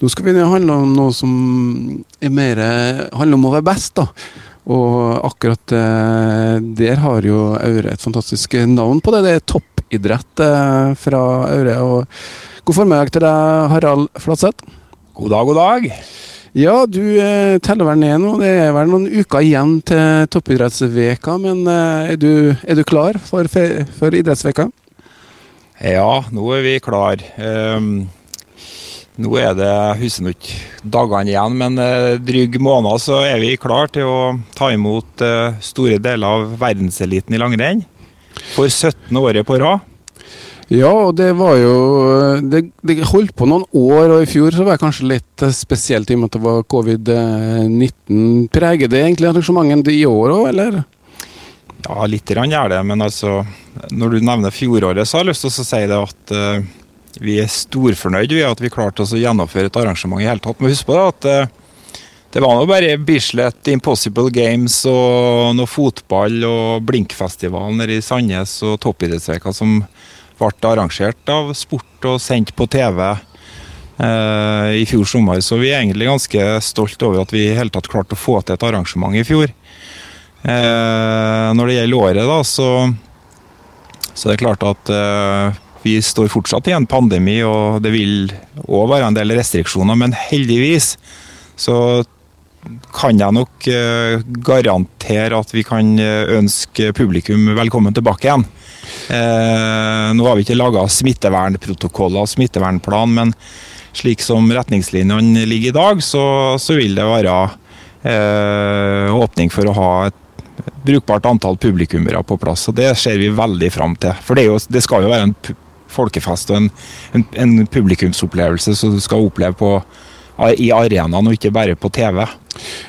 Nå skal vi handle om noe som er mer handler om å være best, da. Og akkurat eh, der har jo Aure et fantastisk navn på det. Det er toppidrett eh, fra Aure. Og god formiddag til deg, Harald Flatseth. God dag, god dag. Ja, du eh, teller vel ned nå. Det er vel noen uker igjen til toppidrettsveka, men er, du, er, du, klar for, for idrettsveka? Ja, nå er vi klar. Um, nå er det husker ikke dagene igjen, men eh, dryg måned så er vi klar til å ta imot eh, store deler av verdenseliten i langrenn. For 17 året på rad. Ja, og det var jo det, det, holdt på noen år, og i fjor så var det kanskje litt eh, spesielt i og med at det var covid-19. Preger det egentlig arrangementet i år òg, eller? Ja, litt grann gjør det, men altså Når du nevner fjoråret, så har jeg lyst til å si det at uh, vi er storfornøyd med at vi klarte oss å gjennomføre et arrangement i hele tatt. Men husk på det at uh, det var nå bare Bislett Impossible Games og noe fotball og Blinkfestivalen nede i Sandnes og Toppidrettsveka som ble arrangert av sport og sendt på TV eh, i fjor sommer. Så vi er egentlig ganske stolt over at vi i hele tatt klarte å få til et arrangement i fjor. Eh, når det gjelder året, da, så, så det er klart at eh, vi står fortsatt i en pandemi, og det vil òg være en del restriksjoner. Men heldigvis så kan jeg nok eh, garantere at vi kan eh, ønske publikum velkommen tilbake igjen. Eh, nå har vi ikke laga smittevernprotokoller og smittevernplan, men slik som retningslinjene ligger i dag, så, så vil det være eh, åpning for å ha et brukbart antall publikummere på plass. og Det ser vi veldig fram til. For det, jo, det skal jo være en folkefest og en, en, en publikumsopplevelse som du skal oppleve på i arenaen og ikke bare på TV.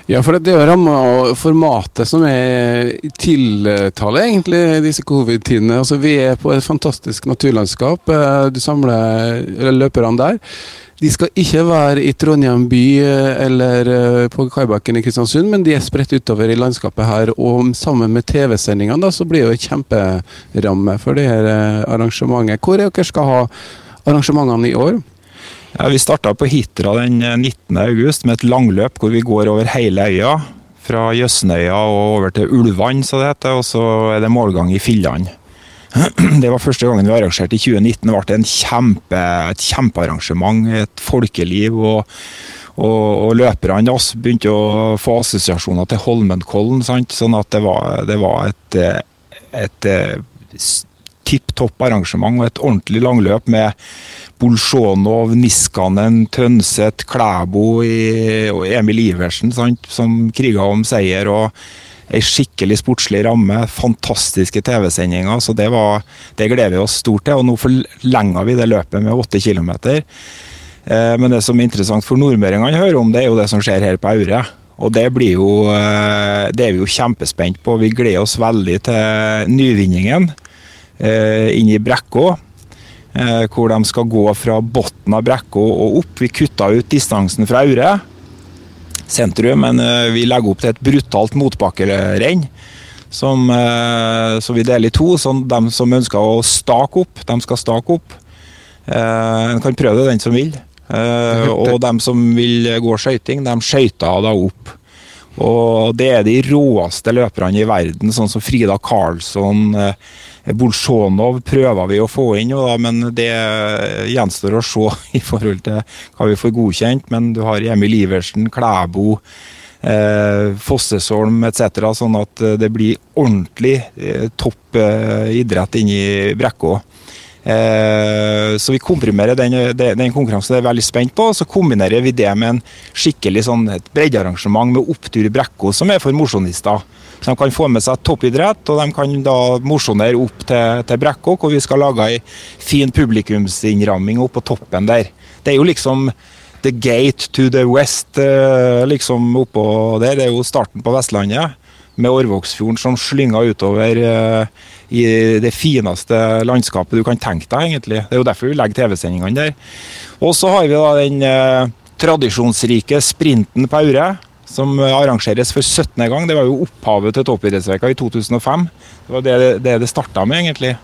Ja, for det er jo ramma og formatet som er tiltale egentlig disse covid-tidene. Altså, vi er på et fantastisk naturlandskap. Eh, du samler løperne der. De skal ikke være i Trondheim by eh, eller eh, på Kaibakken i Kristiansund, men de er spredt utover i landskapet her. Og sammen med TV-sendingene så blir det jo kjemperamme for det her arrangementet. Hvor er dere skal ha arrangementene i år? Ja, vi starta på Hitra den 19. august med et langløp hvor vi går over hele øya. Fra Jøssenøya og over til Ulvann, så det heter, og så er det målgang i Filland. Det var første gangen vi arrangerte i 2019. Det ble kjempe, et kjempearrangement, et folkeliv. og, og, og løperne begynte å få assosiasjoner til Holmenkollen. Sant? Sånn at det var, det var et, et, et tipp topp arrangement og et ordentlig langløp med Bolsjonov, Niskanen, Tønseth, Klæbo og Emil Iversen sant, som kriga om seier. og Ei skikkelig sportslig ramme, fantastiske TV-sendinger. så det, var, det, gleder vi oss stort til. og Nå forlenger vi det løpet med åtte km. Eh, men det som er interessant for nordmøringene å høre om, det er jo det som skjer her på Aure. Og det, blir jo, eh, det er vi jo kjempespent på. Vi gleder oss veldig til nyvinningen inn i brekka. Eh, hvor de skal gå fra bunnen av brekka og opp. Vi kutta ut distansen fra Aure sentrum, men eh, vi legger opp til et brutalt motbakkerenn. Som, eh, som, vi deler i to. Så de som ønsker å stake opp, de skal stake opp. En kan prøve det, den som vil. Og de som vil gå skøyting, de skøyter da opp. Og det er de råeste løperne i verden, sånn som Frida Karlsson, Bolsjunov prøver vi å få inn, men det gjenstår å se i forhold til hva vi får godkjent. Men du har Emil Iversen, Klæbo, eh, Fossesholm etc. Sånn at det blir ordentlig eh, topp eh, idrett inni Brekkå. Eh, så vi komprimerer den, den konkurransen jeg er veldig spent på. Så kombinerer vi det med en skikkelig sånn breddearrangement med opptur i Brekko, som er for mosjonister. Så de kan få med seg toppidrett, og de kan da mosjonere opp til, til Brekko, hvor vi skal lage ei fin publikumsinnramming opp på toppen der. Det er jo liksom the gate to the west, eh, liksom oppå der. Det er jo starten på Vestlandet, med Årvågsfjorden som slynger utover eh, i det fineste landskapet du kan tenke deg, egentlig. Det er jo derfor vi legger TV-sendingene der. Og så har vi da den eh, tradisjonsrike sprinten på Aure som arrangeres for 17. gang. Det var jo opphavet til Toppidrettsveka i 2005. Det var det det, det starta med, egentlig.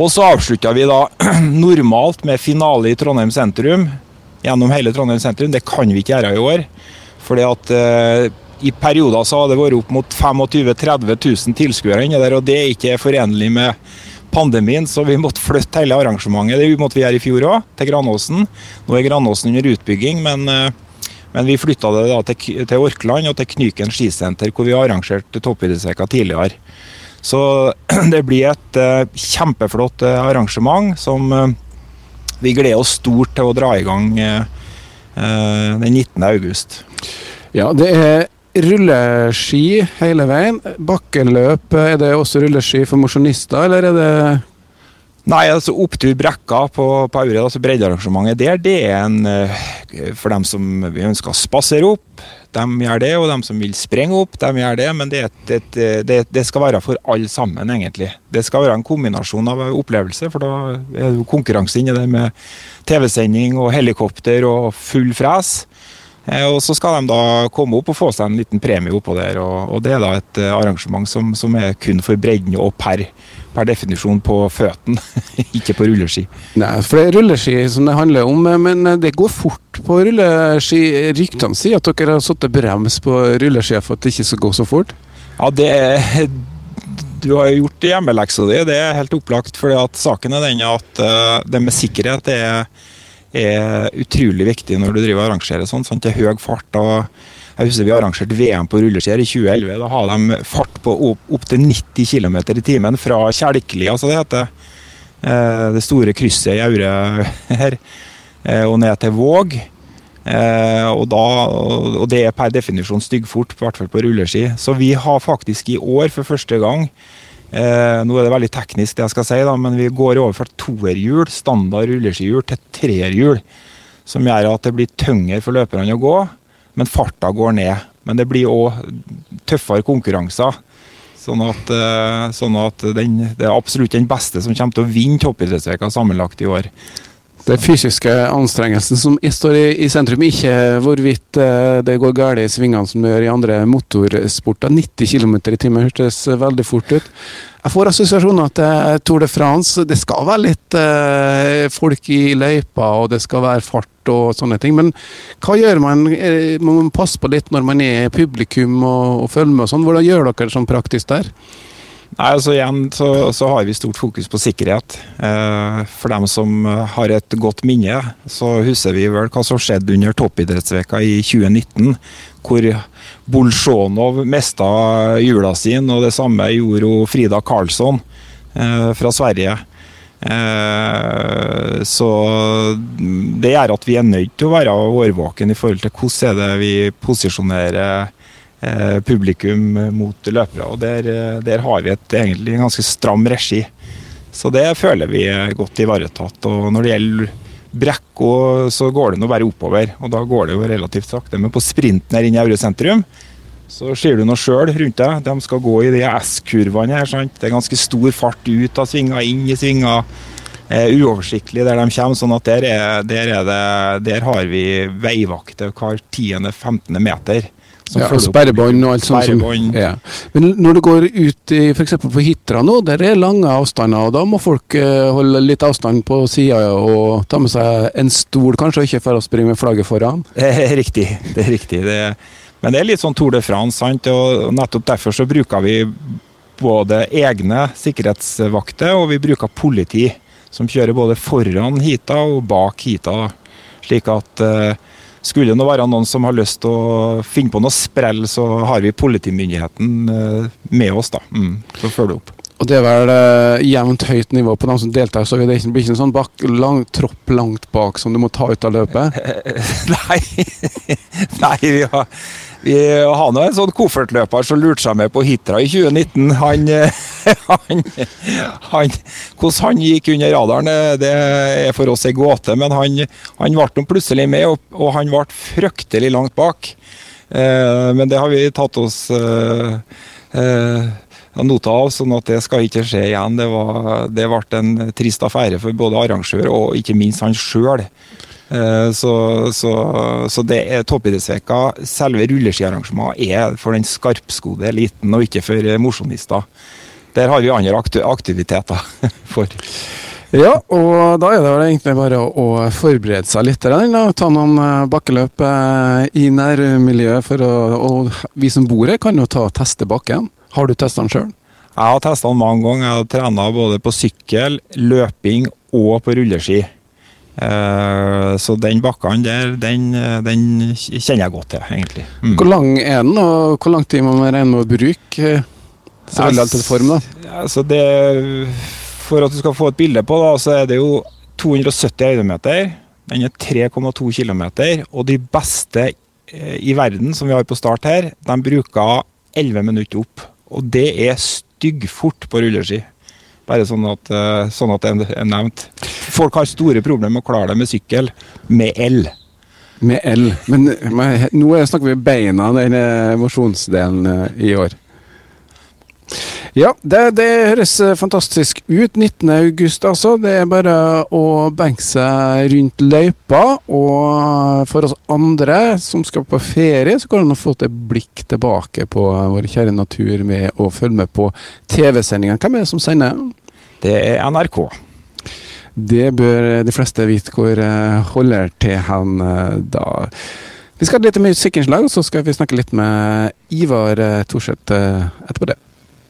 Og så avslutta vi da normalt med finale i Trondheim sentrum gjennom hele Trondheim sentrum. Det kan vi ikke gjøre i år. fordi at eh, i perioder så har det vært opp mot 25 000-30 000 tilskuere inne der, og det er ikke forenlig med pandemien, så vi måtte flytte hele arrangementet. Det måtte vi gjøre i fjor òg, til Granåsen. Nå er Granåsen under utbygging, men, eh, men vi flytta det da til, til Orkland og til Knyken skisenter, hvor vi har arrangert toppidrettsveka tidligere. Så det blir et uh, kjempeflott uh, arrangement som uh, vi gleder oss stort til å dra i gang den 19. august. Ja, det er rulleski hele veien. Bakkeløp, er det også rulleski for mosjonister, eller er det Nei, altså opptur brekka på, på Aure, altså breddearrangementet der, det er en for dem som vi ønsker å spasere opp. De gjør det, og de som vil sprenge opp, de gjør det. Men det, det, det, det skal være for alle sammen, egentlig. Det skal være en kombinasjon av opplevelse, for da er det konkurranse inni det med TV-sending og helikopter og full fres. Eh, og Så skal de da komme opp og få seg en liten premie oppå der. og, og Det er da et eh, arrangement som, som er kun for bredden og per, per definisjon på føttene, ikke på rulleski. Nei, for det er rulleski som det handler om, eh, men det går fort på rulleski. Ryktene sier at dere har satt brems på rulleski for at det ikke skal gå så fort? Ja, det er du har gjort hjemmeleksa di, det er helt opplagt. fordi at Saken er den at det med sikkerhet er er utrolig viktig når du driver og arrangerer sånn. Sant? Det er høy fart. og jeg husker Vi arrangerte VM på rulleskier i 2011. Da har de fart på opptil 90 km i timen fra Kjelklia, altså det heter. Eh, det store krysset i Aure her, eh, og ned til Våg. Eh, og, da, og det er per definisjon styggfort, i hvert fall på rulleski. Så vi har faktisk i år for første gang Eh, nå er det veldig teknisk, det jeg skal si, da, men vi går over fra toerhjul, standard rulleskihjul, til treerhjul. Som gjør at det blir tyngre for løperne å gå, men farta går ned. Men det blir òg tøffere konkurranser. Sånn at, eh, sånn at den, det er absolutt den beste som kommer til å vinne toppidrettsveka sammenlagt i år. Det fysiske anstrengelsen som står i, i sentrum, ikke hvorvidt eh, det går galt i svingene som det gjør i andre motorsporter. 90 km i timen hørtes veldig fort ut. Jeg får assosiasjoner til Tour de France. Det skal være litt eh, folk i løypa, og det skal være fart og sånne ting. Men hva gjør man? Man må passe på litt når man er publikum og, og følger med og sånn? Hvordan gjør dere sånn praktisk der? Nei, altså igjen så, så, har vi stort fokus på sikkerhet. Eh, for dem som har et godt minne, så husker vi vel hva som skjedde under toppidrettsveka i 2019. Hvor Bolsjunov mista hjula sin, og det samme gjorde Frida Karlsson eh, fra Sverige. Eh, så det gjør at vi er nødt til å være årvåken i forhold til hvordan er det vi posisjonerer publikum mot løpere. og Der, eh, der har vi et egentlig ganske stram regi. Så det føler vi er godt ivaretatt. og Når det gjelder Brekko, så går det nå bare oppover. og Da går det jo relativt sakte. Men på sprinten her inne i Aure sentrum så ser du noe sjøl rundt deg. De skal gå i de S-kurvene her. sant? Det er ganske stor fart ut av svinga, inn i svinga. Eh, uoversiktlig der de kommer. sånn at der, er, der, er det, der har vi veivakter hver 10.-15. meter. Ja, Sperrebånd og alt sånt. Som, ja. Men når du går ut i f.eks. på Hitra nå, der er lange avstander, og da må folk uh, holde litt avstand på sida og ta med seg en stol, kanskje, og ikke for å springe med flagget foran? Det er riktig. det er riktig. Det, men det er litt sånn Tour de France, sant? og nettopp derfor så bruker vi både egne sikkerhetsvakter, og vi bruker politi, som kjører både foran hita og bak hita. Slik at uh, skulle det nå være noen som har lyst til å finne på noe sprell, så har vi politimyndigheten eh, med oss da, mm, for å følge opp. Og det er vel uh, jevnt høyt nivå på dem som deltar, så det blir ikke en sånn bak, lang, tropp langt bak som du må ta ut av løpet? Nei, Nei vi har vi har nå en sånn koffertløper som lurte seg med på Hitra i 2019. Han, han, han, hvordan han gikk under radaren, det er for oss en gåte. Men han, han ble plutselig med, og, og, han ble fryktelig langt bak. Eh, men det har vi tatt oss eh, eh, nota av, sånn at det skal ikke skje igjen. Det, var, det ble en trist affære for både arrangør og ikke minst han sjøl. Eh, så, så, så det er toppidrettsveka. Selve rulleskiarrangementet er for den skarpskodde eliten, og ikke for mosjonister. Der har vi andre aktiviteter for. Ja, og da er det vel egentlig bare å, forberede seg litt. Da. Ta noen eh, bakkeløp eh, i nærmiljøet. For å, og vi som bor her, kan jo ta og teste bakken. Har du testa den sjøl? Jeg har testa den mange ganger. Jeg har trena både på sykkel, løping og på rulleski. Eh, så den bakken der, den, den, kjenner jeg godt til, egentlig. Mm. Hvor lang er den, og hvor lang tid må man regne med å bruke? Så veldig alt til form, da. Altså det for at du skal få et bilde på, da, så er det jo 270 høydemeter. Den er 3,2 km. Og de beste eh, i verden som vi har på start her, de bruker 11 minutter opp. Og det er styggfort på rulleski. Bare sånn at, eh, sånn at det er nevnt. Folk har store problemer med å klare det med sykkel med el. Med el. Men, nå snakker vi beina, den mosjonsdelen eh, i år. Ja, det, det, høres eh, fantastisk ut. 19.8, altså. Det er bare å benke seg rundt løypa. Og for oss andre som skal på ferie, så kan man få et blikk tilbake på vår kjære natur med å følge med på TV-sendingene. Hvem er det som sender? Det er NRK. Det bør de fleste vite hvor eh, holder til hen eh, da. Vi skal ha litt musikkinnslag, og så skal vi snakke litt med Ivar Thorseth etterpå det.